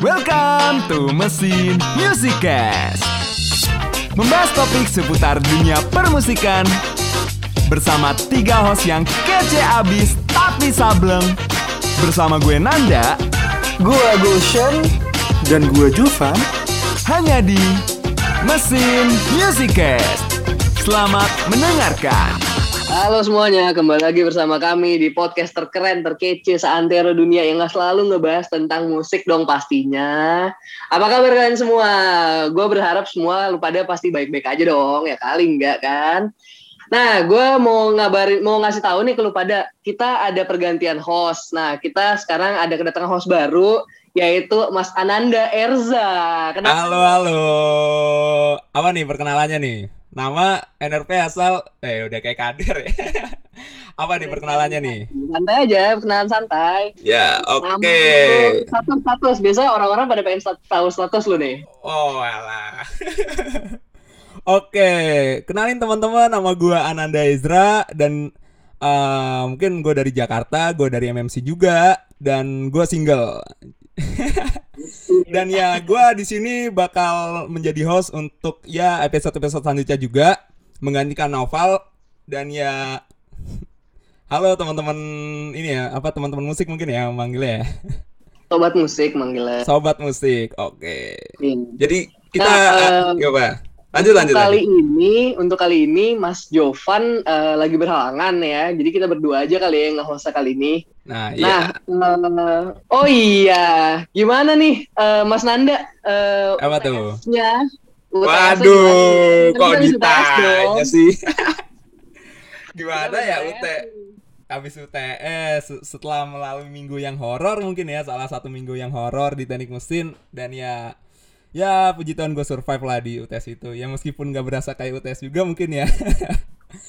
Welcome to Mesin Music Cast. Membahas topik seputar dunia permusikan bersama tiga host yang kece abis tapi sableng. Bersama gue Nanda, Gua Gulshan dan gua Juvan. hanya di Mesin Music Cast. Selamat mendengarkan. Halo semuanya, kembali lagi bersama kami di podcast terkeren, terkece seantero dunia yang gak selalu ngebahas tentang musik dong pastinya. Apa kabar kalian semua? Gue berharap semua lu pada pasti baik-baik aja dong, ya kali enggak kan? Nah, gue mau ngabarin, mau ngasih tahu nih ke lu pada, kita ada pergantian host. Nah, kita sekarang ada kedatangan host baru, yaitu Mas Ananda Erza. Kenapa? Halo, halo. Apa nih perkenalannya nih? Nama NRP asal eh udah kayak kader ya. Apa nih perkenalannya nih? Santai aja, kenalan santai. Ya, oke. Lu, Status status biasa orang-orang pada pengen tahu status lu nih. Oh, alah. Oke, kenalin teman-teman nama gua Ananda Ezra dan eh, mungkin gue dari Jakarta, gue dari MMC juga dan gue single. Dan ya gue di sini bakal menjadi host untuk ya episode-episode selanjutnya juga menggantikan Noval dan ya halo teman-teman ini ya apa teman-teman musik mungkin ya manggilnya ya Sobat musik manggilnya. sobat musik oke Ini. jadi kita Nah, eh, apa lanjut lanjut untuk kali lanjut. ini, untuk kali ini Mas Jovan eh, lagi berhalangan ya. Jadi kita berdua aja kali ya yang nge-host kali ini. Nah Nah, iya eh, oh iya, gimana nih eh, Mas Nanda? eh, apa tuh? UTS-nya waduh? Kan kok ditanya sih? Gimana ya UT habis UTS se- setelah melalui minggu yang horor mungkin ya salah satu minggu yang horor di teknik mesin dan ya ya puji Tuhan gue survive lah di UTS itu. Ya meskipun gak berasa kayak UTS juga mungkin ya.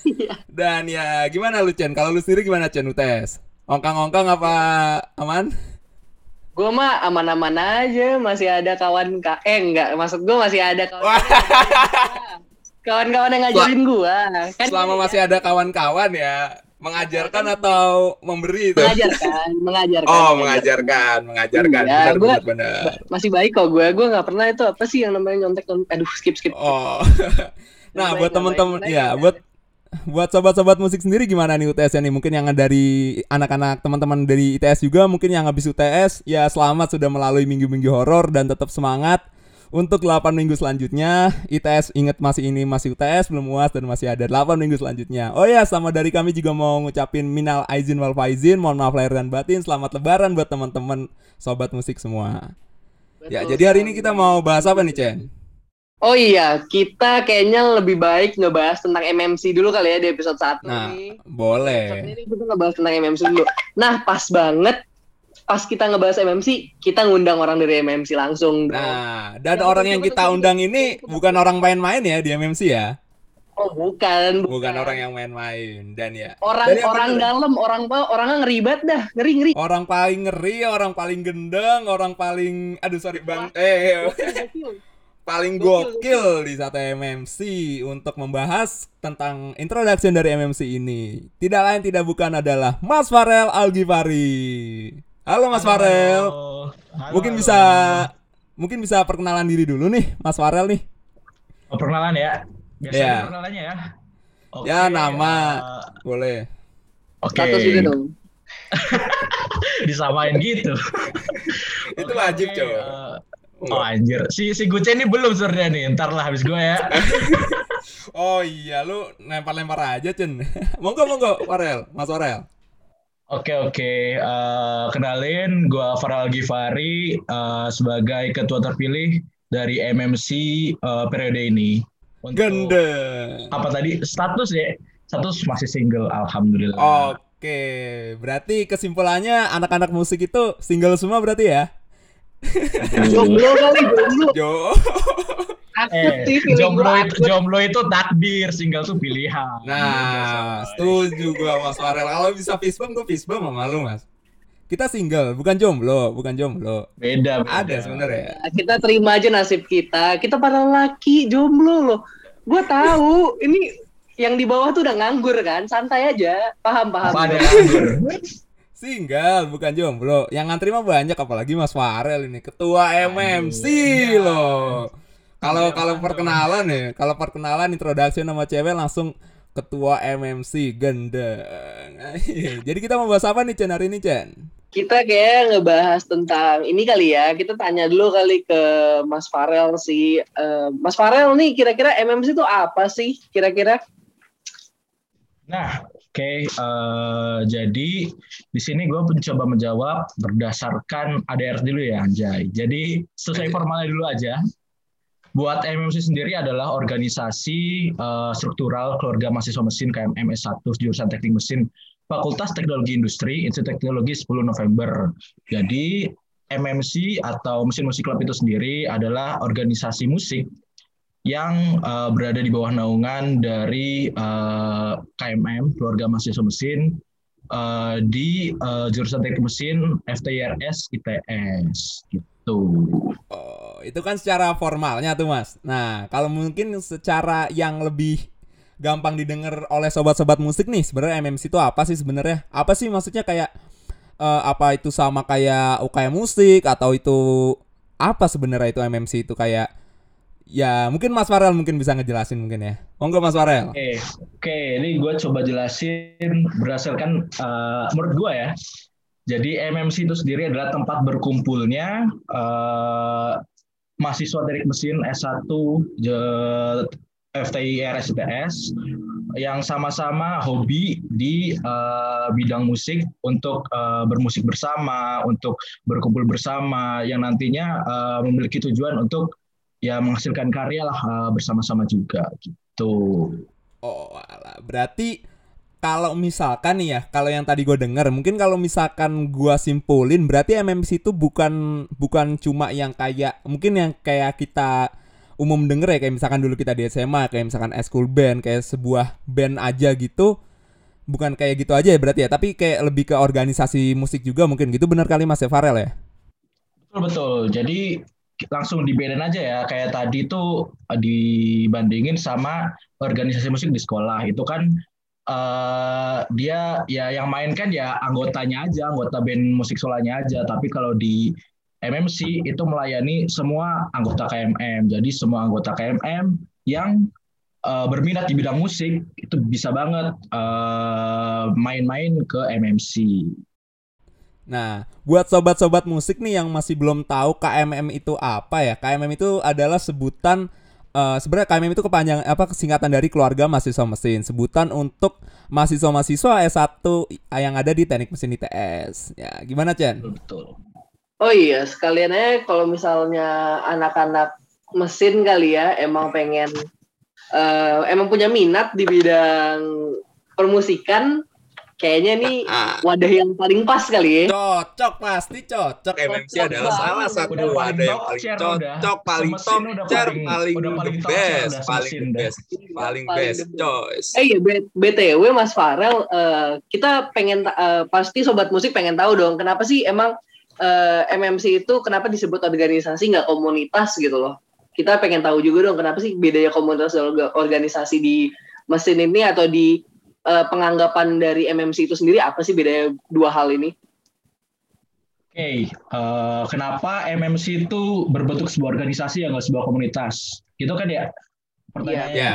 Iya. dan ya gimana lu Chen? Kalau lu sendiri gimana Chen UTS ongkang-ongkang apa aman Gue mah aman-aman aja, masih ada kawan ka eh enggak, maksud gue masih ada kawan kawan-kawan yang ngajarin gue. Kan selama masih ada kawan-kawan ya mengajarkan atau memberi itu mengajarkan, mengajarkan. oh mengajarkan mengajarkan Iya, benar gua- benar benar Masih baik kok gue, gue nggak pernah itu apa sih yang namanya nyontek nyontek. Aduh skip skip. Oh. nah, buat teman-teman ya, buat buat sobat-sobat musik sendiri gimana nih UTS nih? Mungkin yang dari anak-anak teman-teman dari ITS juga mungkin yang habis UTS ya selamat sudah melalui minggu-minggu horor dan tetap semangat untuk 8 minggu selanjutnya. ITS ingat masih ini masih UTS belum UAS dan masih ada 8 minggu selanjutnya. Oh ya, sama dari kami juga mau ngucapin minal aizin wal faizin, mohon maaf lahir dan batin. Selamat lebaran buat teman-teman sobat musik semua. Ya, Betul jadi hari ini kita mau bahas apa nih, Chen? Oh iya, kita kayaknya lebih baik ngebahas tentang MMC dulu kali ya di episode 1 Nah, nih. Episode boleh. ini kita ngebahas tentang MMC dulu. Nah, pas banget pas kita ngebahas MMC, kita ngundang orang dari MMC langsung. dong. Nah, dan Yang orang yang kita undang ini bukan orang main-main ya di MMC ya. Oh, bukan, Bukan orang yang main-main dan ya. orang Dan orang bener- dalam, orang orangnya ngeribat dah, ngeri ngeri. orang paling ngeri, orang paling gendeng, orang paling aduh sorry Bang. Eh, paling Gokil, di satu MMC untuk membahas tentang introduction dari MMC ini. Tidak lain tidak bukan adalah Mas Farel Algifari. Halo Mas Farel. Mungkin bisa mungkin bisa perkenalan diri dulu nih Mas Farel nih. Oh, perkenalan ya. Biasanya Iya. perkenalannya ya. Oke, Ya, nama. eh, Boleh. Oke. Status juga dong. Disamain gitu. Itu Oke, wajib, oke, Cok. Oh anjir, si si Guce ini belum sebenarnya nih. Ntar lah habis gue ya. Oh iya, lu lempar-lempar aja, Cen. monggo, monggo, Farel, Mas Farel. Oke oke, Eh, kenalin gue Farel Givari eh, sebagai ketua terpilih dari MMC eh, periode ini. Untuk- Gendeng. Apa tadi status ya? Status masih single, alhamdulillah. Oke, berarti kesimpulannya anak-anak musik itu single semua berarti ya? Jomblo kali, jomblo. Jo. Eh, jomblo itu jomblo itu takdir, single tuh pilihan. Nah, setuju gua Mas Farel. Kalau bisa fistbump, gua fistbump sama lu, Mas. Kita single, bukan jomblo, bukan jomblo. Beda, beda. Ada sebenarnya. Nah, kita terima aja nasib kita. Kita para laki jomblo loh. Gue tahu ini yang di bawah tuh udah nganggur kan, santai aja. Paham paham. Apa ada nganggur? Single, bukan jomblo. Yang ngantri mah banyak, apalagi Mas Farel ini ketua MMC iya. loh. Kalau Iya, kalau perkenalan ya, kalau perkenalan introduction nama cewek langsung ketua MMC gendeng. Jadi kita mau bahas apa nih Chen hari ini Chen? Kita kayak ngebahas tentang ini kali ya. Kita tanya dulu kali ke Mas Farel sih. Eh, Mas Farel nih kira-kira MMC itu apa sih kira-kira? Nah, oke. eh, jadi di sini gue mencoba menjawab berdasarkan ADR dulu ya, Anjay. Jadi sesuai formalnya dulu aja. Buat MMC sendiri adalah organisasi eh, struktural keluarga mahasiswa mesin KMM S1 jurusan teknik mesin Fakultas Teknologi Industri Institut Teknologi 10 November. Jadi MMC atau Mesin Musik Club itu sendiri adalah organisasi musik yang eh, berada di bawah naungan dari eh, KMM keluarga mahasiswa mesin eh, di eh, jurusan teknik mesin FTIRS ITS gitu. Oh, itu kan secara formalnya tuh Mas. Nah, kalau mungkin secara yang lebih gampang didengar oleh sobat-sobat musik nih, sebenarnya MMC itu apa sih sebenarnya? Apa sih maksudnya kayak eh, apa itu sama kayak UKM musik atau itu apa sebenarnya itu MMC itu kayak ya mungkin Mas Farel mungkin bisa ngejelasin mungkin ya. Monggo Mas Farel. Oke, oke, ini gue coba jelasin berdasarkan eh, menurut gue ya. Jadi MMC itu sendiri adalah tempat berkumpulnya eh, mahasiswa teknik mesin S1 je- FTI RSITS yang sama-sama hobi di eh, bidang musik untuk eh, bermusik bersama, untuk berkumpul bersama, yang nantinya eh, memiliki tujuan untuk ya menghasilkan karya lah eh, bersama-sama juga gitu. Oh, alah. berarti kalau misalkan nih ya, kalau yang tadi gue denger, mungkin kalau misalkan gua simpulin, berarti MMC itu bukan bukan cuma yang kayak mungkin yang kayak kita umum denger ya, kayak misalkan dulu kita di SMA, kayak misalkan school band, kayak sebuah band aja gitu. Bukan kayak gitu aja ya berarti ya, tapi kayak lebih ke organisasi musik juga mungkin gitu bener kali Mas ya Farel ya? Betul betul. Jadi langsung dibedain aja ya. Kayak tadi tuh eh, dibandingin sama organisasi musik di sekolah. Itu kan eh dia ya yang main kan ya anggotanya aja, anggota band musik solanya aja. Tapi kalau di MMC itu melayani semua anggota KMM. Jadi semua anggota KMM yang eh, berminat di bidang musik itu bisa banget main-main ke MMC. Nah, buat sobat-sobat musik nih yang masih belum tahu KMM itu apa ya? KMM itu adalah sebutan eh, sebenarnya KMM itu kepanjangan apa singkatan dari keluarga mahasiswa mesin. Sebutan untuk mahasiswa-mahasiswa S1 yang ada di Teknik Mesin ITS. Ya, gimana, Chen? Betul. Oh iya, sekalian aja kalau misalnya anak-anak mesin kali ya emang pengen eh, emang punya minat di bidang permusikan, kayaknya nih wadah yang paling pas kali ya. Cocok pasti cocok. MMC Cocok adalah salah satu Udah wadah yang paling share udah. cocok, paling top paling- paling udah paling the best, paling the best, paling best choice. Eh iya, BTW Mas Farel, eh, kita pengen eh, pasti sobat musik pengen tahu dong, kenapa sih emang eh, MMC itu kenapa disebut organisasi nggak komunitas gitu loh? Kita pengen tahu juga dong, kenapa sih bedanya komunitas dan orga- organisasi di mesin ini atau di eh, penganggapan dari MMC itu sendiri apa sih bedanya dua hal ini? Oke, eh, kenapa MMC itu berbentuk sebuah organisasi yang nggak sebuah komunitas? Gitu kan ya? Pertanyaannya. Ya.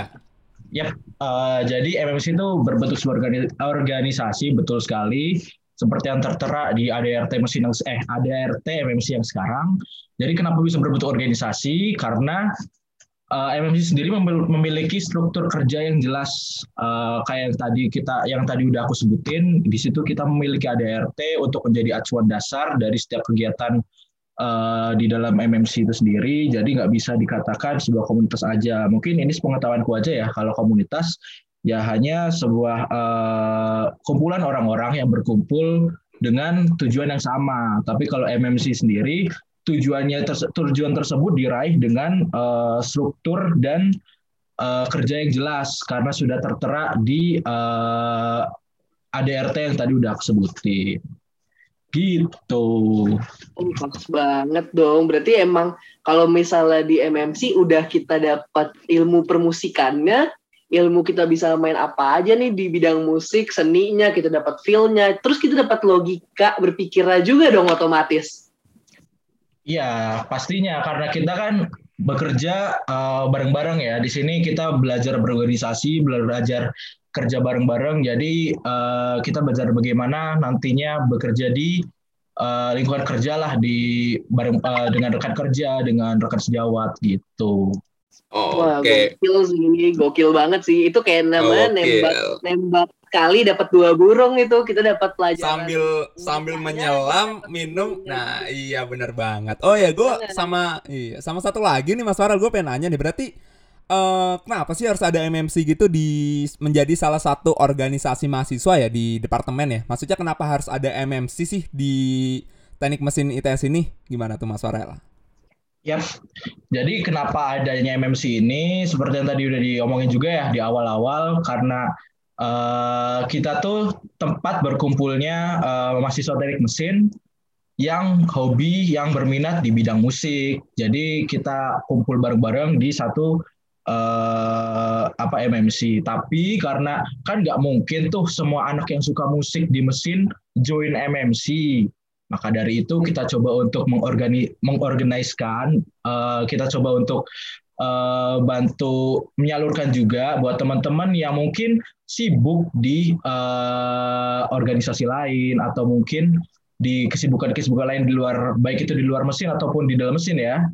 Yap, eh, jadi MMC itu berbentuk sebuah organi- organisasi betul sekali seperti yang tertera di ADRT mesin yang eh ADRT MMC yang sekarang. Jadi kenapa bisa berbentuk organisasi? Karena eh, MMC sendiri memil- memiliki struktur kerja yang jelas eh, kayak tadi kita yang tadi udah aku sebutin. Di situ kita memiliki ADRT untuk menjadi acuan dasar dari setiap kegiatan eh, di dalam MMC itu sendiri. Jadi nggak bisa dikatakan sebuah komunitas aja. Mungkin ini sepengetahuanku aja ya. Kalau komunitas ya hanya sebuah eh, kumpulan orang-orang yang berkumpul dengan tujuan yang sama. Tapi kalau MMC sendiri tujuannya tujuan tersebut diraih dengan eh, struktur dan eh, kerja yang jelas karena sudah tertera di eh, ADRT yang tadi udah aku sebutin. Gitu. Oh, pas banget dong. Berarti emang kalau misalnya di MMC udah kita dapat ilmu permusikannya, ilmu kita bisa main apa aja nih di bidang musik, seninya, kita dapat feel-nya, terus kita dapat logika berpikirnya juga dong otomatis. Iya, pastinya karena kita kan bekerja uh, bareng-bareng ya. Di sini kita belajar berorganisasi, belajar kerja bareng-bareng. Jadi uh, kita belajar bagaimana nantinya bekerja di uh, lingkungan kerja lah di bareng uh, dengan rekan kerja, dengan rekan sejawat gitu. Oh, Wah, okay. gokil sih, gokil banget sih. Itu kayak namanya okay. nembak nembak kali dapat dua burung itu kita dapat pelajaran. Sambil sambil menyelam minum. Nah, iya bener banget. Oh ya, gue sama iya sama satu lagi nih Mas Farel, gue pengen nanya nih. Berarti uh, kenapa sih harus ada MMC gitu di menjadi salah satu organisasi mahasiswa ya di departemen ya? Maksudnya kenapa harus ada MMC sih di teknik mesin ITS ini? Gimana tuh Mas Farel? Ya, jadi kenapa adanya MMC ini seperti yang tadi udah diomongin juga ya di awal-awal karena uh, kita tuh tempat berkumpulnya uh, mahasiswa teknik mesin yang hobi, yang berminat di bidang musik. Jadi kita kumpul bareng-bareng di satu uh, apa MMC. Tapi karena kan nggak mungkin tuh semua anak yang suka musik di mesin join MMC. Maka dari itu kita coba untuk mengorgani mengorganiskan, uh, kita coba untuk uh, bantu menyalurkan juga buat teman-teman yang mungkin sibuk di uh, organisasi lain atau mungkin di kesibukan-kesibukan lain di luar baik itu di luar mesin ataupun di dalam mesin ya.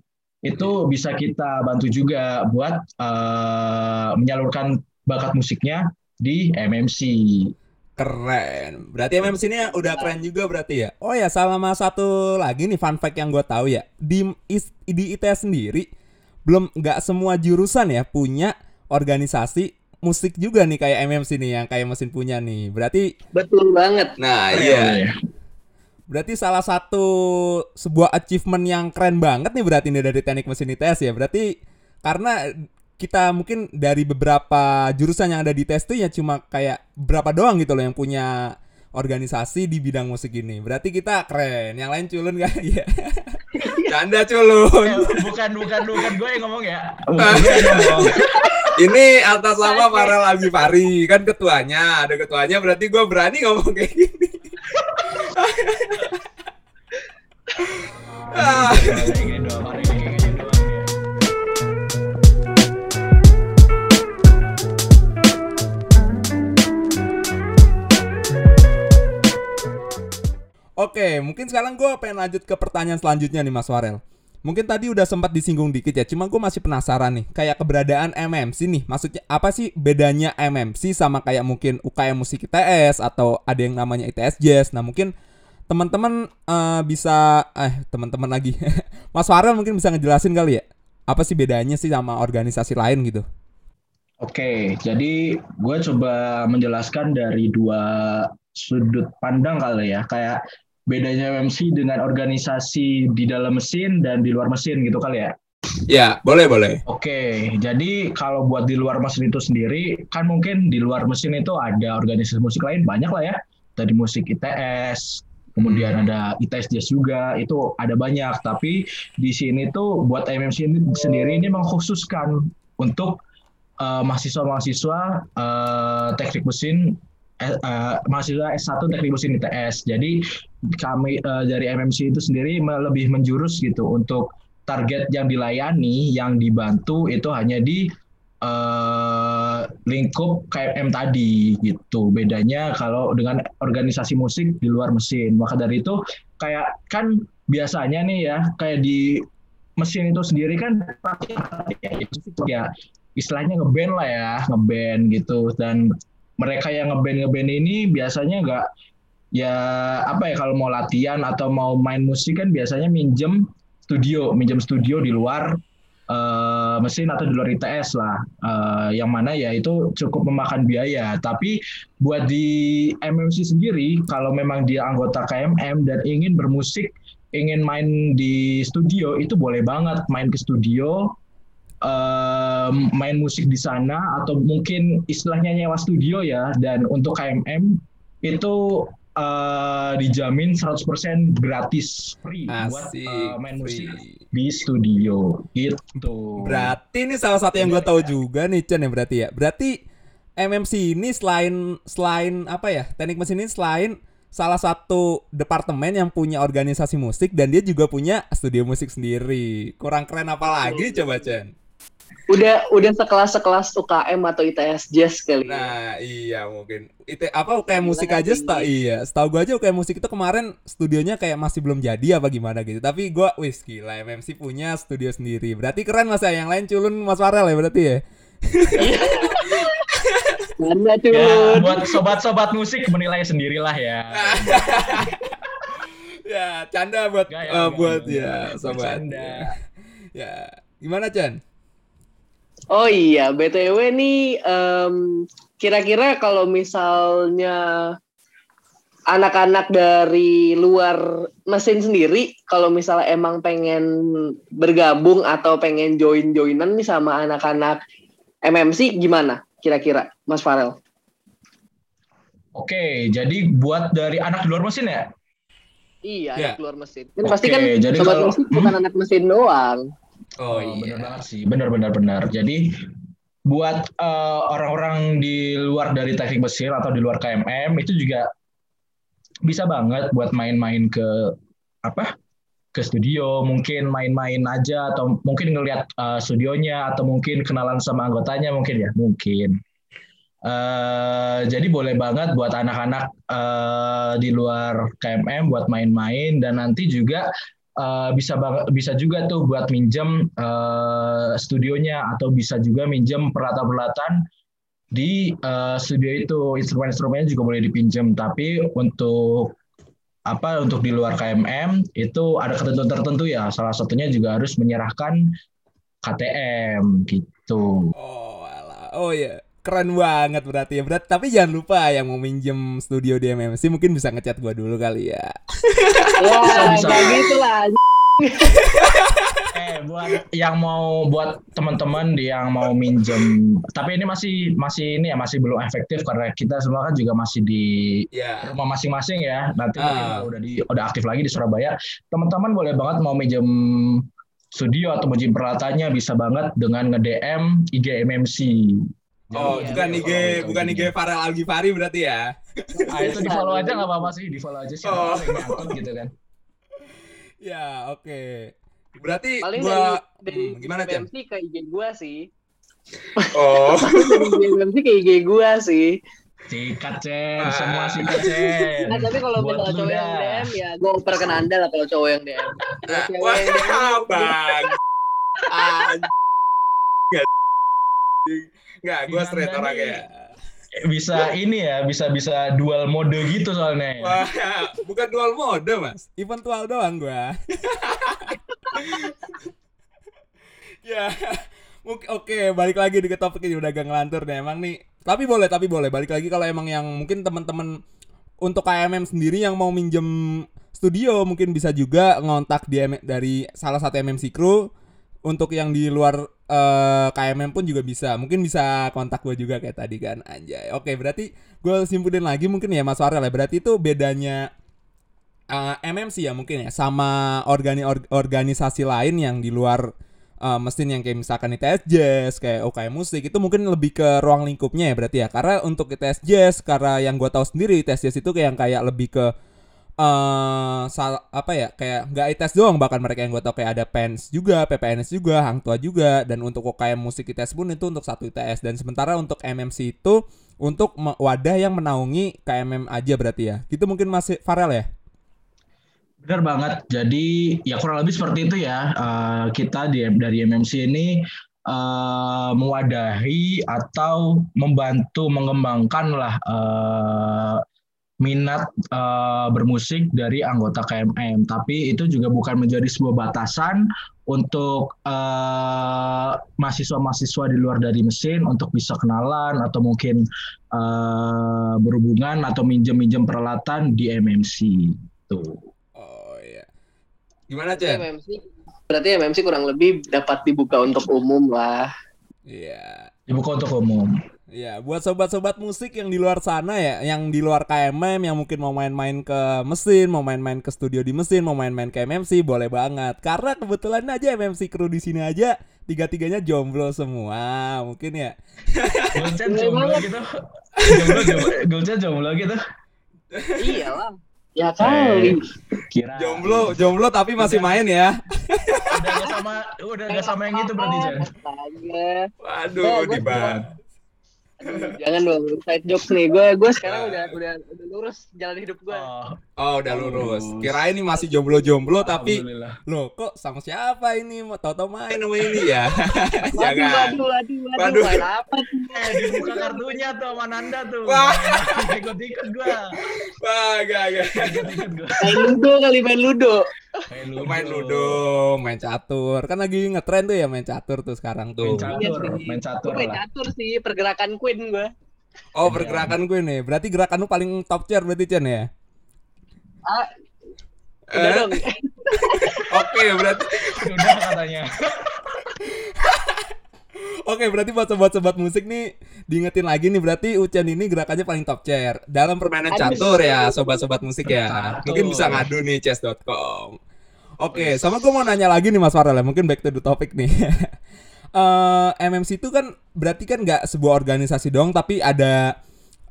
Itu bisa kita bantu juga buat uh, menyalurkan bakat musiknya di MMC. Keren. Berarti MMC ini udah keren juga berarti ya. Oh ya, sama satu lagi nih fun fact yang gue tahu ya. Di di ITS sendiri belum nggak semua jurusan ya punya organisasi musik juga nih kayak MMC nih yang kayak mesin punya nih. Berarti betul banget. Nah, iya. Berarti salah satu sebuah achievement yang keren banget nih berarti ini dari teknik mesin ITS ya. Berarti karena kita mungkin dari beberapa jurusan yang ada di tes itu ya cuma kayak berapa doang gitu loh yang punya organisasi di bidang musik ini. Berarti kita keren. Yang lain culun gak? Iya. Canda culun. Eh, bukan bukan bukan gue yang ngomong ya. Ngomong. Ini atas nama para Abi Fari kan ketuanya, ada ketuanya berarti gue berani ngomong kayak gini. ah. Oke, mungkin sekarang gue pengen lanjut ke pertanyaan selanjutnya nih Mas Warel. Mungkin tadi udah sempat disinggung dikit ya, cuma gue masih penasaran nih, kayak keberadaan MMC nih, maksudnya apa sih bedanya MMC sama kayak mungkin UKM Musik ITS atau ada yang namanya ITS Jazz. Nah mungkin teman-teman uh, bisa, eh teman-teman lagi, Mas Warel mungkin bisa ngejelasin kali ya, apa sih bedanya sih sama organisasi lain gitu? Oke, jadi gue coba menjelaskan dari dua sudut pandang kali ya, kayak bedanya MMC dengan organisasi di dalam mesin dan di luar mesin gitu kali ya? Ya, boleh boleh. Oke, jadi kalau buat di luar mesin itu sendiri, kan mungkin di luar mesin itu ada organisasi musik lain banyak lah ya. Tadi musik ITS, kemudian ada ITS Jazz juga, itu ada banyak. Tapi di sini tuh buat MMC ini sendiri ini mengkhususkan untuk uh, mahasiswa-mahasiswa uh, teknik mesin uh, mahasiswa S1 teknik mesin ITS. Jadi kami uh, dari MMC itu sendiri lebih menjurus gitu untuk target yang dilayani, yang dibantu itu hanya di uh, lingkup KMM tadi gitu. Bedanya kalau dengan organisasi musik di luar mesin. Maka dari itu kayak kan biasanya nih ya kayak di mesin itu sendiri kan ya istilahnya ngeband lah ya ngeband gitu dan mereka yang ngeband ngeband ini biasanya nggak ya apa ya kalau mau latihan atau mau main musik kan biasanya minjem studio, minjem studio di luar uh, mesin atau di luar ITS lah, uh, yang mana ya itu cukup memakan biaya. Tapi buat di MMC sendiri, kalau memang dia anggota KMM dan ingin bermusik, ingin main di studio, itu boleh banget main ke studio, uh, main musik di sana, atau mungkin istilahnya nyewa studio ya. Dan untuk KMM itu eh, dijamin 100% gratis free buat Asik. eh, main musik free. di studio gitu. Berarti ini salah satu yang gue tahu juga nih Chen ya berarti ya. Berarti MMC ini selain selain apa ya? Teknik mesin ini selain salah satu departemen yang punya organisasi musik dan dia juga punya studio musik sendiri. Kurang keren apa lagi coba Chen? Udah udah sekelas sekelas UKM atau ITS Jazz kali. ya. Nah, iya mungkin. Itu apa kayak musik Gila, aja seta, iya. Setahu gua aja kayak musik itu kemarin studionya kayak masih belum jadi apa gimana gitu. Tapi gua wis gila MMC punya studio sendiri. Berarti keren Mas ya. Yang lain culun Mas Farel ya berarti ya. Mana cuy? Ya, buat sobat-sobat musik menilai sendirilah ya. ya, canda buat Gak ya, eh, gak, buat gak, ya gak. sobat. Bercanda. ya. Gimana Chan? Oh iya, BTW nih em, kira-kira kalau misalnya anak-anak dari luar mesin sendiri kalau misalnya emang pengen bergabung atau pengen join-joinan nih sama anak-anak MMC gimana kira-kira Mas Farel? Oke, jadi buat dari anak di luar mesin ya? Iya, Ya. anak luar mesin. Kan Oke, pasti kan jadi sobat kalau- musik bukan anak mesin doang. Oh, benar iya. banget sih, benar benar benar. Jadi buat eh, orang-orang di luar dari teknik mesin atau di luar KMM itu juga bisa banget buat main-main ke apa? ke studio, mungkin main-main aja atau mungkin ngelihat eh, studionya atau mungkin kenalan sama anggotanya mungkin ya, mungkin. Eh, jadi boleh banget buat anak-anak eh, di luar KMM buat main-main dan nanti juga eh, bisa bisa juga tuh buat minjem eh, studionya atau bisa juga minjem peralatan-peralatan di eh, studio itu instrumen-instrumennya juga boleh dipinjam tapi untuk apa untuk di luar KMM itu ada ketentuan tertentu ya salah satunya juga harus menyerahkan KTM gitu. Oh, alah. Oh iya. Keren banget berarti ya. Berat, tapi jangan lupa yang mau minjem studio di MMC mungkin bisa ngechat gua dulu kali ya. Ya, bisa. kayak gitu lah. Eh buat yang mau buat teman-teman yang mau minjem tapi ini masih masih ini ya masih belum efektif karena kita semua kan juga masih di Ya. rumah masing-masing ya. Nanti kalau udah di udah aktif lagi di Surabaya, teman-teman boleh banget mau minjem studio atau minjem peralatannya bisa banget dengan nge-DM IG MMC. Oh, Iya, bukan IG, follow bukan IG. Farel Algifari berarti ya. Ah, itu di follow aja nggak apa-apa sih, di follow aja sih. Oh. gitu kan. Ya, oke. Berarti Paling gua dari, dari Hmm, gimana? MMC ke IG gua sih. Oh. Dari MMC ke IG gua sih. Sikat Cen, semua sikat Cen. Nah, tapi kalau Buat misalnya cowok yang. DM ya gue oper ke Nanda lah kalau cowok yang DM. Cewek Wah, yang DM, bang. Enggak, gua straight Gimana orangnya. nih? Bisa ini ya, bisa bisa dual mode gitu soalnya. Wah, bukan dual mode, Mas. Eventual doang gua. ya. Oke, balik lagi di ke topik ini udah agak ngelantur nih. Emang nih, tapi boleh, tapi boleh balik lagi kalau emang yang mungkin teman-teman untuk KMM sendiri yang mau minjem studio mungkin bisa juga ngontak di M- dari salah satu MMC crew untuk yang di luar eh, KMM pun juga bisa. Mungkin bisa kontak gue juga kayak tadi kan anjay. Oke berarti gue simpulin lagi mungkin ya Mas Farel ya. Berarti itu bedanya eh, MMC ya mungkin ya sama organi or- organisasi lain yang di luar eh, mesin yang kayak misalkan ITS Jazz kayak UKM musik itu mungkin lebih ke ruang lingkupnya ya berarti ya. Karena untuk ITS Jazz karena yang gue tahu sendiri ITS Jazz itu kayak yang kayak lebih ke eh sal- apa ya kayak nggak ITS doang bahkan mereka yang gue tau kayak ada PENS juga, PPNS juga, Hang Tua juga dan untuk UKM musik ITS pun itu untuk satu ITS dan sementara untuk MMC itu untuk wadah yang menaungi KMM aja berarti ya. Gitu mungkin masih Farel ya? Benar banget. Jadi ya kurang lebih seperti itu ya. Eh, kita di dari MMC ini eh, mewadahi atau membantu mengembangkan lah eh, minat eh, bermusik dari anggota KMM. Tapi itu juga bukan menjadi sebuah batasan untuk eh, mahasiswa-mahasiswa di luar dari mesin untuk bisa kenalan atau mungkin eh, berhubungan atau minjem-minjem peralatan di MMC. Tuh. Oh iya. Gimana Chen? MMC berarti MMC kurang lebih dapat dibuka untuk umum lah. Iya. Dibuka untuk umum. Ya, buat sobat-sobat musik yang di luar sana ya, yang di luar KMM yang mungkin mau main-main ke mesin, mau main-main ke studio di mesin, mau main-main ke MMC, boleh banget. Karena kebetulan aja MMC kru di sini aja tiga-tiganya jomblo semua, mungkin ya. Gulcet jomblo gitu. Jomblo, jomblo, Gulcet jomblo gitu. Iyalah. Ya kali. Kira. Jomblo, jomblo tapi masih main ya. Udah gak sama, udah gak sama yang itu berarti Jan. Waduh, Eh. Aduh, Jangan dong, side jokes nih. Gue gue sekarang udah udah udah lurus jalan hidup gue. Oh, Oh, udah lurus. Kirain ini masih jomblo-jomblo tapi alhamdulillah. Loh, kok sama siapa ini? Mau tau-tau main sama ini ya? Waduh, Jangan. waduh, waduh, waduh, Waduh. main apa tuh? Eh, dibuka kartunya tuh sama Nanda tuh. Wah. Ikut-ikut gua. Wah, gak, gak. Main ludo kali main ludo. Main Lu main ludo, main catur. Kan lagi ngetren tuh ya main catur tuh sekarang Main tuh. catur, Iya main catur Gue main catur sih, pergerakan gue. Oh, pergerakan gue nih. Berarti gerakan lu paling top tier berarti Chen ya? Ah, udah Eh? dong. Oke, berarti Udah katanya. Oke, berarti buat sobat-sobat musik nih diingetin lagi nih berarti Ucen ini gerakannya paling top chair dalam permainan Aduh. catur ya, sobat-sobat musik ya. Catur. Mungkin bisa ngadu nih chess.com. Oke, sama gue mau nanya lagi nih Mas Farel ya, mungkin back to the topic nih. Eh MMC itu kan berarti kan nggak sebuah organisasi doang tapi ada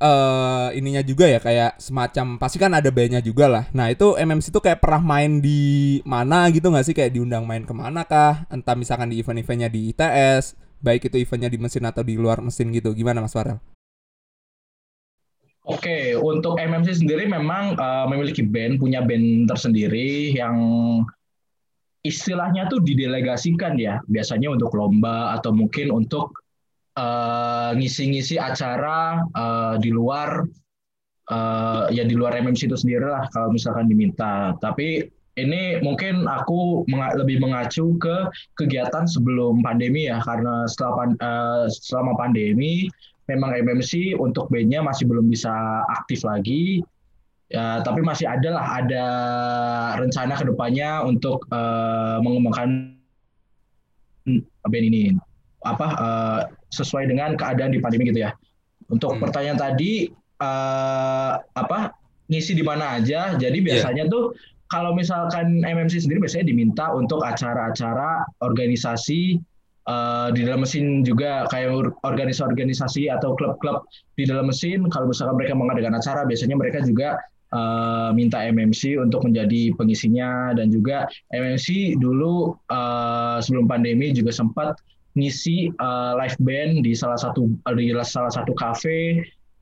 eh ininya juga ya kayak semacam pasti kan ada bandnya juga lah. Nah itu MMC itu kayak pernah main di mana gitu nggak sih kayak diundang main ke mana kah? Entah misalkan di event-eventnya di ITS, baik itu eventnya di mesin atau di luar mesin gitu. Gimana Mas Farel? Oke, untuk MMC sendiri memang eh, memiliki band, punya band tersendiri yang istilahnya tuh didelegasikan ya, biasanya untuk lomba atau mungkin untuk eh, ngisi-ngisi acara eh, di luar eh, ya di luar MMC itu sendiri lah kalau misalkan diminta. Tapi ini mungkin aku menga- lebih mengacu ke kegiatan sebelum pandemi ya, karena setelah pan- eh, selama pandemi memang MMC untuk bandnya masih belum bisa aktif lagi. Ya, tapi masih ada lah ada rencana ke depannya untuk eh, mengembangkan band ini apa eh, sesuai dengan keadaan di pandemi gitu ya. Untuk Hmm. pertanyaan tadi eh, apa ngisi di mana aja. Jadi biasanya tuh kalau misalkan MMC sendiri biasanya diminta untuk acara-acara organisasi eh, di dalam mesin juga kayak or- organisasi-organisasi atau klub-klub di dalam mesin kalau misalkan mereka mengadakan acara biasanya mereka juga eh, minta MMC untuk menjadi pengisinya dan juga MMC dulu eh, sebelum pandemi juga sempat ngisi eh, live band di salah satu di salah satu kafe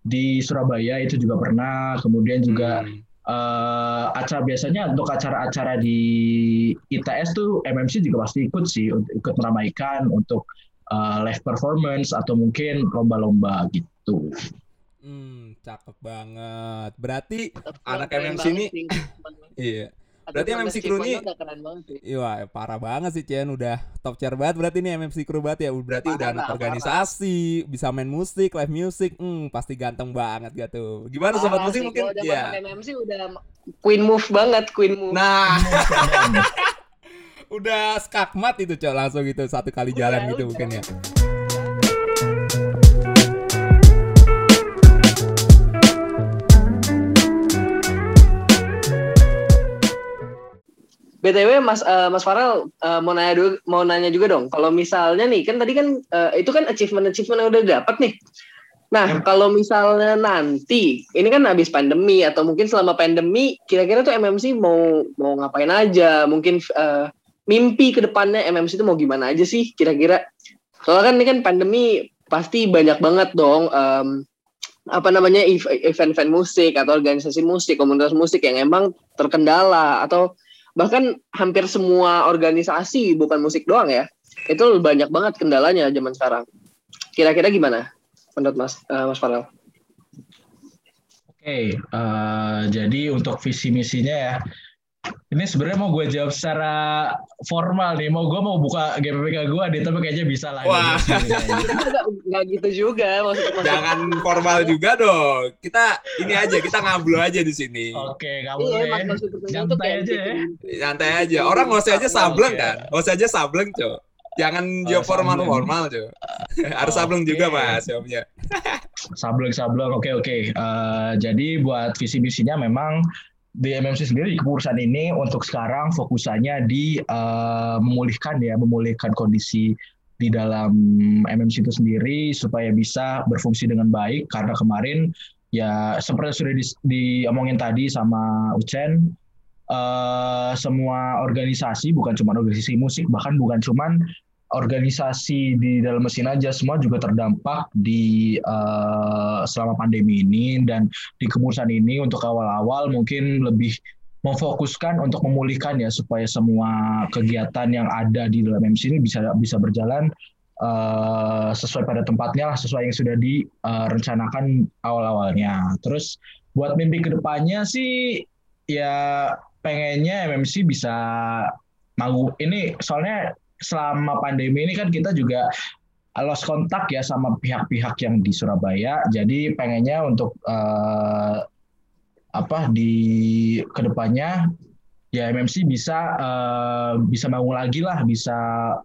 di Surabaya itu juga pernah kemudian juga Hmm. eh, acara biasanya untuk acara-acara di ITS tuh MMC juga pasti ikut sih untuk ikut meramaikan untuk eh, live performance atau mungkin lomba-lomba gitu. Hmm, cakep banget. Berarti Anak MMC banget ini- iya. Berarti MMC crew ini- udah. Iya, parah banget sih Chen udah top tier banget berarti ini MMC crew banget ya. Berarti udah Parah, anak parah. organisasi, bisa main musik, live music. Hmm, pasti ganteng banget gak tuh. Gimana sobat Parah musik sih, mungkin udah ya. MMC udah queen move banget, queen move. Nah, udah skakmat itu Cok langsung gitu satu kali jalan Udah, gitu udah. mungkin ya. BTW Mas eh, Mas Farel eh, mau nanya dulu, mau nanya juga dong. Kalau misalnya nih kan tadi kan eh, itu kan achievement achievement yang udah dapat nih. Nah, kalau misalnya nanti ini kan habis pandemi atau mungkin selama pandemi kira-kira tuh MMC mau mau ngapain aja? Mungkin eh, mimpi ke depannya MMC itu mau gimana aja sih kira-kira? Soalnya kan ini kan pandemi pasti banyak banget dong em, apa namanya ev- event-event musik atau organisasi musik, komunitas musik yang emang terkendala atau bahkan hampir semua organisasi bukan musik doang ya itu banyak banget kendalanya zaman sekarang. Kira-kira gimana menurut mas eh, mas Farel? Oke, eh, jadi untuk visi misinya ya, ini sebenarnya mau gue jawab secara formal nih. Mau gue mau buka GPPK gue, deh, tapi kayaknya bisa lah. Wah. nggak gitu juga maksud maksud Jangan formal juga dong. Kita ini aja, kita ngablu aja di sini. Oke, kamu iya ya. maksud pertanyaan Santai aja ya. gitu. Santai aja. Orang nggak usah aja sableng kan. Nggak usah aja sableng, Cok. Jangan Oh, jawab formal-formal, Cok. Harus sableng juga. Mas, jawabnya. Sableng sableng. Oke oke. Eh, jadi buat visi misinya memang di MMC sendiri di kepengurusan ini untuk sekarang fokusannya di eh, memulihkan ya, memulihkan kondisi di dalam MMC itu sendiri supaya bisa berfungsi dengan baik. Karena kemarin ya seperti sudah di, diomongin tadi sama Ucen eh, semua organisasi bukan cuma organisasi musik bahkan bukan cuma organisasi di dalam mesin aja semua juga terdampak di uh, selama pandemi ini dan di kemurusan ini untuk awal-awal mungkin lebih memfokuskan untuk memulihkan ya supaya semua kegiatan yang ada di dalam MC ini bisa bisa berjalan uh, sesuai pada tempatnya sesuai yang sudah direncanakan uh, awal-awalnya. Terus buat mimpi ke depannya sih ya pengennya MMC bisa mau ini soalnya selama pandemi ini kan kita juga lost kontak ya sama pihak-pihak yang di Surabaya. Jadi pengennya untuk uh, apa di ke depannya ya MMC bisa uh, bisa bangun lagi lah, bisa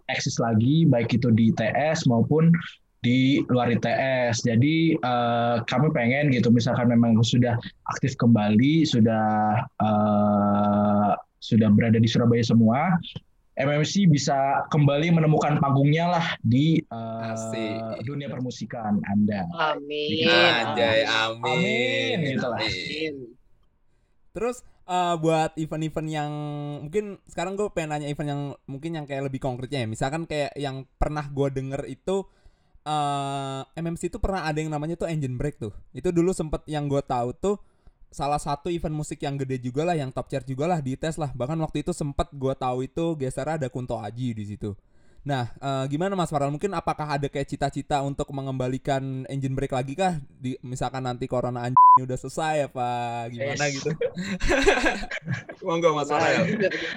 eksis lagi baik itu di TS maupun di luar ITS. Jadi uh, kami pengen gitu misalkan memang sudah aktif kembali, sudah uh, sudah berada di Surabaya semua, MMC bisa kembali menemukan panggungnya lah di uh, dunia permusikan Anda. Amin. Anjay, amin. Amin. Gitu lah. Amin. Terus uh, buat event-event yang mungkin sekarang gue pengen nanya event yang mungkin yang kayak lebih konkretnya ya. Misalkan kayak yang pernah gue denger itu uh, MMC itu pernah ada yang namanya tuh engine break tuh. Itu dulu sempet yang gue tahu tuh salah satu event musik yang gede juga lah yang top chart juga lah di tes lah. Bahkan waktu itu sempet gue tahu itu geser ada Kunto Aji di situ. Nah uh, gimana Mas Farel? Mungkin apakah ada kayak cita-cita untuk mengembalikan engine break lagi kah? Di misalkan nanti corona anjing ini udah selesai apa gimana Yes. gitu? Monggo Mas Farel.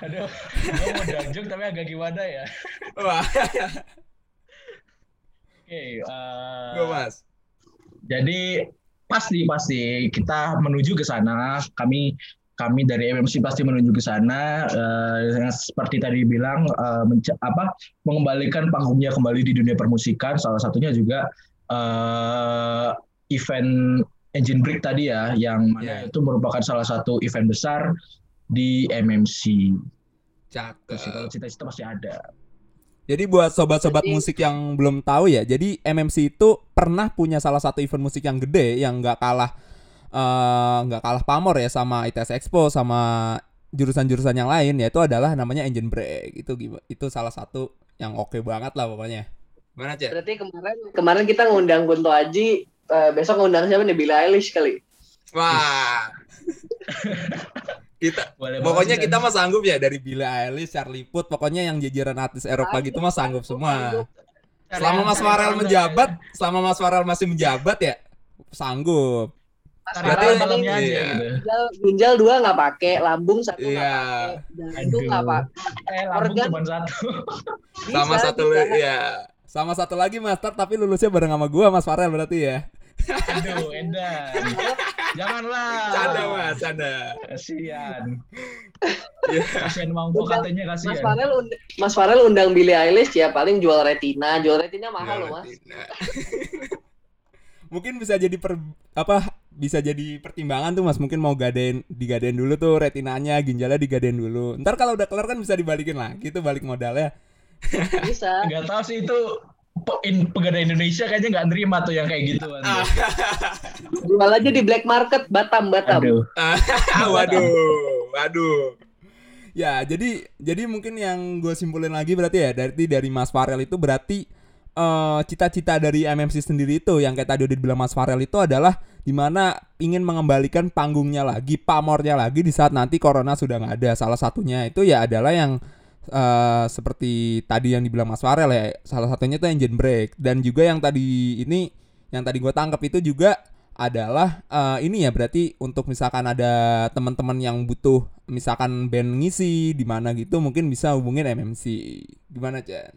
Aduh, gue mau danjuk tapi agak gimana ya? wah. Oke, eh, go Mas. jadi pasti pasti kita menuju ke sana. Kami kami dari MMC pasti menuju ke sana. Yang seperti tadi bilang menca- apa mengembalikan panggungnya kembali di dunia permusikan. Salah satunya juga eh, event Engine Break tadi ya, yang mana Iya. itu merupakan salah satu event besar di MMC. Cakep kalau cita-cita pasti ada. Jadi buat sobat-sobat Jadi- musik yang belum tahu ya, jadi MMC itu pernah punya salah satu event musik yang gede yang nggak kalah eh, nggak kalah pamor ya sama ITS Expo sama jurusan-jurusan yang lain yaitu adalah namanya Engine Break. Itu itu salah satu yang oke banget lah pokoknya. Gimana, Cek? Berarti kemarin kemarin kita ngundang Kunto Aji, eh, besok ngundang siapa nih? Billie Eilish kali. Wah. Kita Boleh pokoknya banget, kita mah sanggup ya dari Billie Eilish, Charlie Puth, pokoknya yang jajaran artis Eropa gitu mah sanggup semua. Selama Mas Farel menjabat, selama Mas Farel masih menjabat ya sanggup. Mas Berarti malamnya aja Iya. gitu. ginjal, ginjal dua nggak pakai, lambung satu nggak Iya. pakai, jantung nggak pakai. Eh, lambung Organ. cuma satu. sama Bisa, satu bisa. lu ya. Sama satu lagi Master tapi lulusnya bareng sama gua Mas Farel berarti ya. Aduh, Edan. Janganlah. Canda Mas, canda. Kasihan. Iya. Kasihan mampu Udah, katanya Mas kasihan. Farel und- Mas Farel undang Billie Eilish ya paling jual retina, jual retina mahal loh mas. Mungkin bisa jadi per apa bisa jadi pertimbangan tuh Mas mungkin mau gadein digadein dulu tuh retinanya ginjalnya digadein dulu ntar kalau udah kelar kan bisa dibalikin lagi tuh balik modalnya Bisa. Gak tahu sih itu in, pegadaian Indonesia kayaknya nggak nerima tuh yang kayak gitu. Ah. Jual aja di black market Batam Batam. Aduh. waduh waduh ya jadi jadi mungkin yang gue simpulin lagi berarti ya dari dari Mas Farel itu berarti eh, cita-cita dari MMC sendiri itu yang kayak tadi udah dibilang Mas Farel itu adalah di mana ingin mengembalikan panggungnya lagi pamornya lagi di saat nanti corona sudah nggak ada salah satunya itu ya adalah yang eh, seperti tadi yang dibilang Mas Farel ya salah satunya itu engine brake dan juga yang tadi ini yang tadi gue tangkap itu juga adalah eh, ini ya berarti untuk misalkan ada teman-teman yang butuh misalkan band ngisi di mana gitu mungkin bisa hubungin MMC gimana Chan?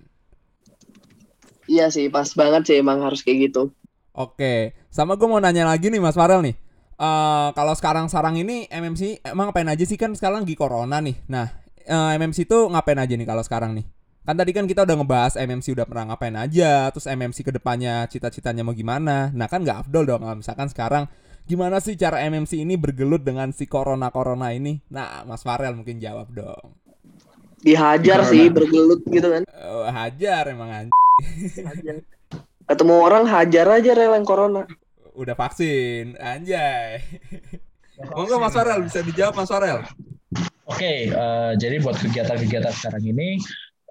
Iya sih, pas banget sih emang harus kayak gitu. Oke, sama gue mau nanya lagi nih Mas Farel nih. Eh kalau sekarang sarang ini MMC emang ngapain aja sih kan sekarang lagi corona nih. Nah, eh, MMC tuh ngapain aja nih kalau sekarang nih? Kan tadi kan kita udah ngebahas MMC udah pernah ngapain aja, terus MMC ke depannya cita-citanya mau gimana. Nah kan nggak afdol dong kalau misalkan sekarang gimana sih cara MMC ini bergelut dengan si corona-corona ini? Nah, Mas Farel mungkin jawab dong. Dihajar Corona. sih bergelut gitu kan. Eh, hajar emang anj- Hajar. Ketemu orang hajar aja rel yang corona. udah vaksin, anjay. Monggo Mas Farel bisa dijawab Mas Farel. Oke, eh, jadi buat kegiatan-kegiatan sekarang ini,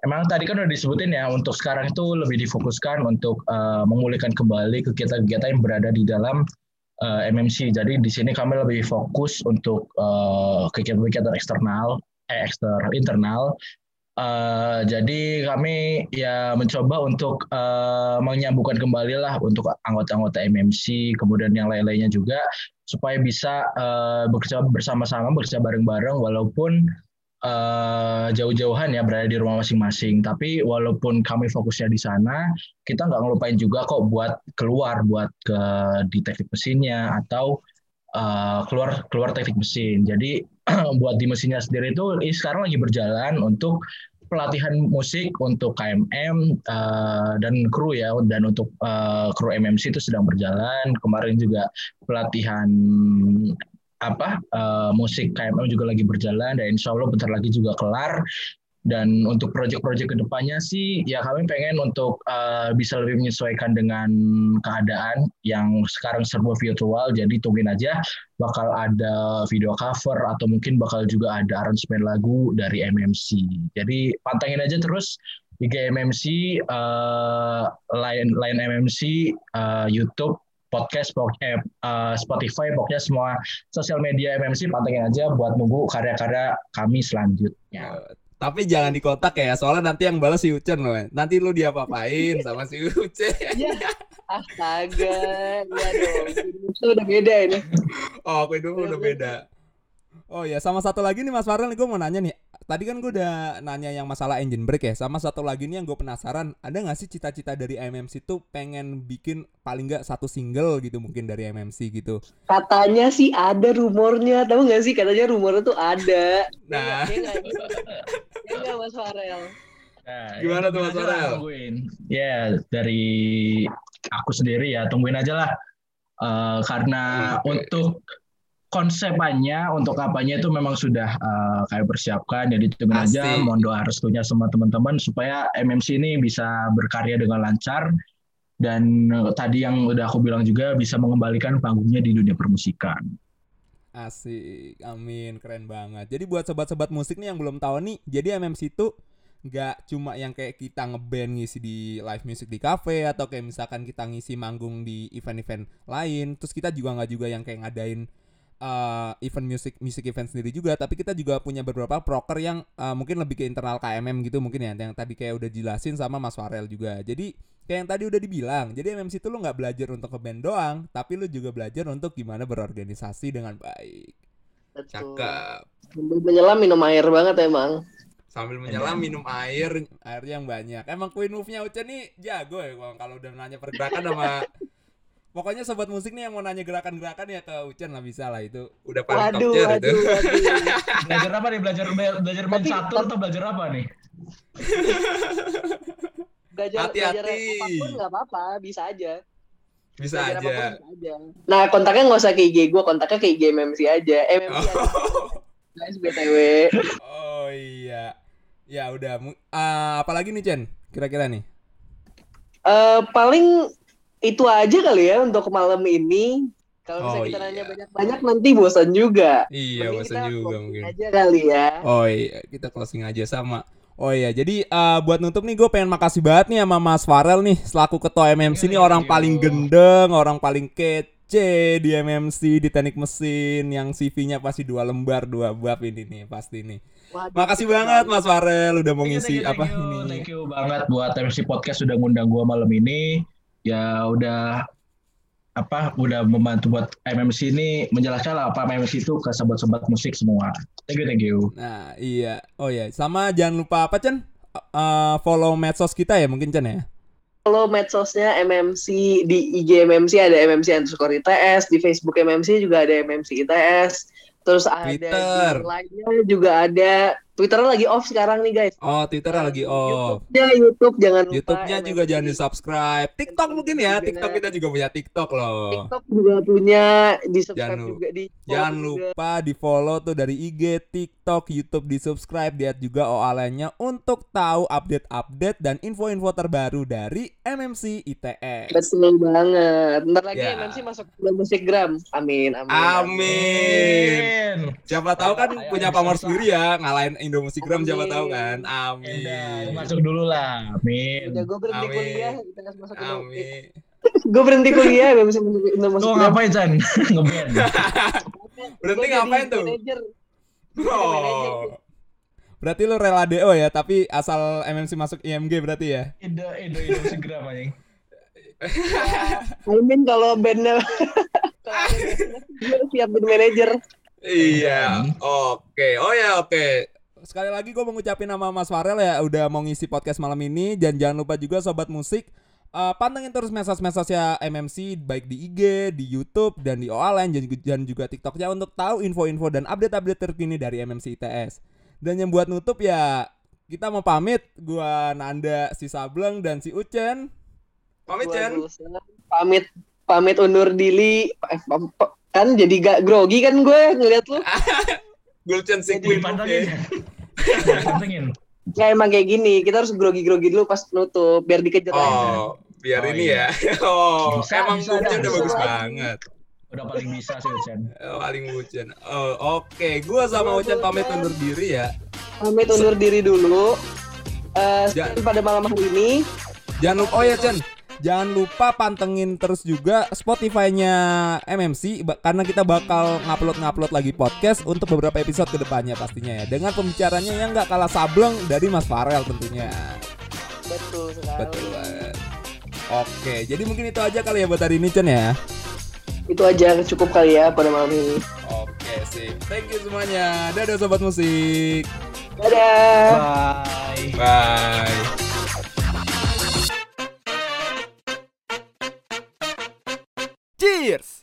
emang tadi kan udah disebutin ya, untuk sekarang itu lebih difokuskan untuk eh, memulihkan kembali kegiatan-kegiatan yang berada di dalam eh, MMC. Jadi di sini kami lebih fokus untuk eh, kegiatan-kegiatan eksternal, eh eksternal, internal. Eh, jadi kami ya mencoba untuk eh, menyambungkan kembali lah untuk anggota-anggota MMC, kemudian yang lain-lainnya juga supaya bisa eh, bekerja bersama-sama, bekerja bareng-bareng walaupun eh, jauh-jauhan ya berada di rumah masing-masing. Tapi walaupun kami fokusnya di sana, kita nggak ngelupain juga kok buat keluar, buat ke di teknik mesinnya atau eh, keluar keluar teknik mesin. Jadi buat di mesinnya sendiri itu sekarang lagi berjalan untuk pelatihan musik untuk KMM eh, dan kru ya dan untuk eh, kru MMC itu sedang berjalan. Kemarin juga pelatihan apa eh, musik KMM juga lagi berjalan dan insya Allah bentar lagi juga kelar dan untuk proyek-proyek ke depannya sih ya kami pengen untuk eh, bisa lebih menyesuaikan dengan keadaan yang sekarang serba virtual. Jadi tungguin aja bakal ada video cover atau mungkin bakal juga ada aransemen lagu dari MMC jadi pantengin aja terus IG MMC eh, lain lain MMC eh, YouTube podcast eh, Spotify pokoknya semua sosial media MMC pantengin aja buat nunggu karya-karya kami selanjutnya Tapi jangan di kotak ya, soalnya nanti yang balas si Ucen loh. Nanti lu diapa-apain sama si Ucen. Ya, astaga, ya dong. Itu udah beda ini. Oh, aku hidup udah beda. Oh ya, sama satu lagi nih Mas Farel gue mau nanya nih. Tadi kan gue udah nanya yang masalah engine brake ya. Sama satu lagi nih yang gue penasaran, ada nggak sih cita-cita dari MMC tuh pengen bikin paling nggak satu single gitu mungkin dari MMC gitu. Katanya sih ada rumornya, tahu nggak sih? Katanya rumornya tuh ada. Nah. Ya Ya nggak, Mas Farel? Nah, Gimana ya, tuh, Mas Farel? Tungguin. Ya, dari aku sendiri ya, tungguin aja lah. Eh, karena Oke. untuk konsepannya, untuk apanya itu memang sudah eh, kayak persiapkan. Jadi tungguin aja, mohon doa restunya sama teman-teman supaya MMC ini bisa berkarya dengan lancar. Dan eh, tadi yang udah aku bilang juga bisa mengembalikan panggungnya di dunia permusikan. Asik, amin, keren banget. Jadi buat sobat-sobat musik nih yang belum tahu nih, jadi MMC itu nggak cuma yang kayak kita ngeband ngisi di live music di cafe atau kayak misalkan kita ngisi manggung di event-event lain. Terus kita juga nggak juga yang kayak ngadain uh, event music music event sendiri juga, tapi kita juga punya beberapa proker yang uh, mungkin lebih ke internal KMM gitu mungkin ya, yang tadi kayak udah jelasin sama Mas Farel juga. Jadi kayak yang tadi udah dibilang, jadi MMC itu lu nggak belajar untuk ngeband doang, tapi lu juga belajar untuk gimana berorganisasi dengan baik. Betul. Cakep. Sambil menyelam minum air banget emang. Sambil menyelam minum air, airnya yang banyak. Emang Queen Move-nya Uca nih jago ya Bang, kalau udah nanya pergerakan sama Pokoknya sobat musik nih yang mau nanya gerakan-gerakan ya ke Ucen lah bisa lah itu. Udah paling top Waduh, tier waduh, itu. waduh. Belajar apa nih? Belajar belajar main Tapi- catur atau belajar apa nih? Belajar, Hati-hati. belajar apa pun nggak apa-apa, bisa aja. Bisa Belajar apa pun aja. bisa aja. Nah, kontaknya nggak usah ke IG gue, kontaknya ke IG MMC aja. MMC aja. Guys, BTW. Oh iya. Ya udah, ah, apalagi nih Chen? Kira-kira nih. Eh, paling itu aja kali ya untuk malam ini. Kalau misalnya Oh, kita nanya iya. banyak-banyak nanti bosan juga. Iya, Mending bosan kita juga mungkin. aja kali ya. Oh iya, kita closing aja sama. Oh iya, jadi eh, buat nutup nih gue pengen makasih banget nih sama Mas Farel nih selaku ketua MMC nih Thank orang you. paling gendeng, orang paling kece di MMC di teknik mesin yang CV-nya pasti dua lembar dua bab ini nih pasti nih. Waduh, Makasih banget Mas Farel udah mau Thank you, ngisi thank you, apa thank you. ini. Thank you banget buat MC Podcast sudah ngundang gua malam ini. Ya udah apa udah membantu buat MMC ini menjelaskan lah apa MMC itu ke sobat-sobat musik semua. Thank you, thank you. Nah, iya. Oh iya, sama jangan lupa apa Chen? Eh, follow medsos kita ya mungkin Chen ya. Follow medsosnya MMC di IG MMC ada MMC underscore ITS, di Facebook MMC juga ada MMC ITS, terus ada Twitter. di lainnya juga ada Twitter lagi off sekarang nih guys. Oh, Twitter lagi off. Ya YouTube jangan lupa. YouTube-nya juga jangan di-subscribe. TikTok mungkin ya, TikTok kita juga punya TikTok loh. TikTok juga punya di subscribe Jangan juga di Jangan juga. lupa di-follow tuh dari IG, TikTok, YouTube di-subscribe, lihat juga OA lainnya untuk tahu update-update dan info-info terbaru dari MMC ITS. Betul banget. Ntar lagi Ya. MMC masuk ke musik gram. Amin, amin. Amin. Siapa tahu kan Ayo, punya pamor sendiri ya, ngalahin Indomusikgram siapa tahu kan. Amin. masuk dulu lah. Amin. Udah gue berhenti Amin. kuliah, kita masuk ke Amin. Gue berhenti kuliah, gak bisa masuk gram. ngapain, Chan? Ngeband. Berhenti ngapain tuh? Oh. Berarti lu rela DO ya, tapi asal MMC masuk IMG berarti ya? Indo, Indo, Indo segera, anjing. Amin kalau bandnya kalau bandnya, gue siap jadi manajer. Iya, oke. Oh ya, oke. Sekali lagi gue mau ngucapin nama Mas Farel ya udah mau ngisi podcast malam ini dan jangan lupa juga sobat musik eh, pantengin terus message-message ya MMC baik di IG, di YouTube dan di OA lain dan juga, dan juga TikToknya untuk tahu info-info dan update-update terkini dari MMC ITS. Dan yang buat nutup ya kita mau pamit gua Nanda si Sableng dan si Ucen. Pamit. Gulsen. Pamit pamit undur diri. Eh, kan jadi gak grogi kan gue ngeliat lu. Gulcen si Jadi Queen. Dipantengin. Ya emang kayak gini, kita harus grogi-grogi dulu pas nutup biar dikejar aja. Oh, biar Oh, ini iya. ya. Oh, Bisa, emang bisa, Ucen udah bisa. bagus banget. Udah paling bisa sih, Chan. Oh, paling Ucen. Oh, oke. Gua sama Ucen pamit undur diri ya. Pamit undur diri dulu. Eh, sekian pada malam hari ini. Jangan lupa oh ya, Cen. Jangan lupa pantengin terus juga Spotify-nya MMC karena kita bakal ngupload-ngupload lagi podcast untuk beberapa episode ke depannya pastinya ya. Dengan pembicaranya yang nggak kalah sableng dari Mas Farel tentunya. Betul sekali. Betul banget. Oke, jadi mungkin itu aja kali ya buat hari ini Cen ya. Itu aja cukup kali ya pada malam ini. Oke, sip. Thank you semuanya. Dadah sobat musik. Dadah. Bye. Bye. Cheers.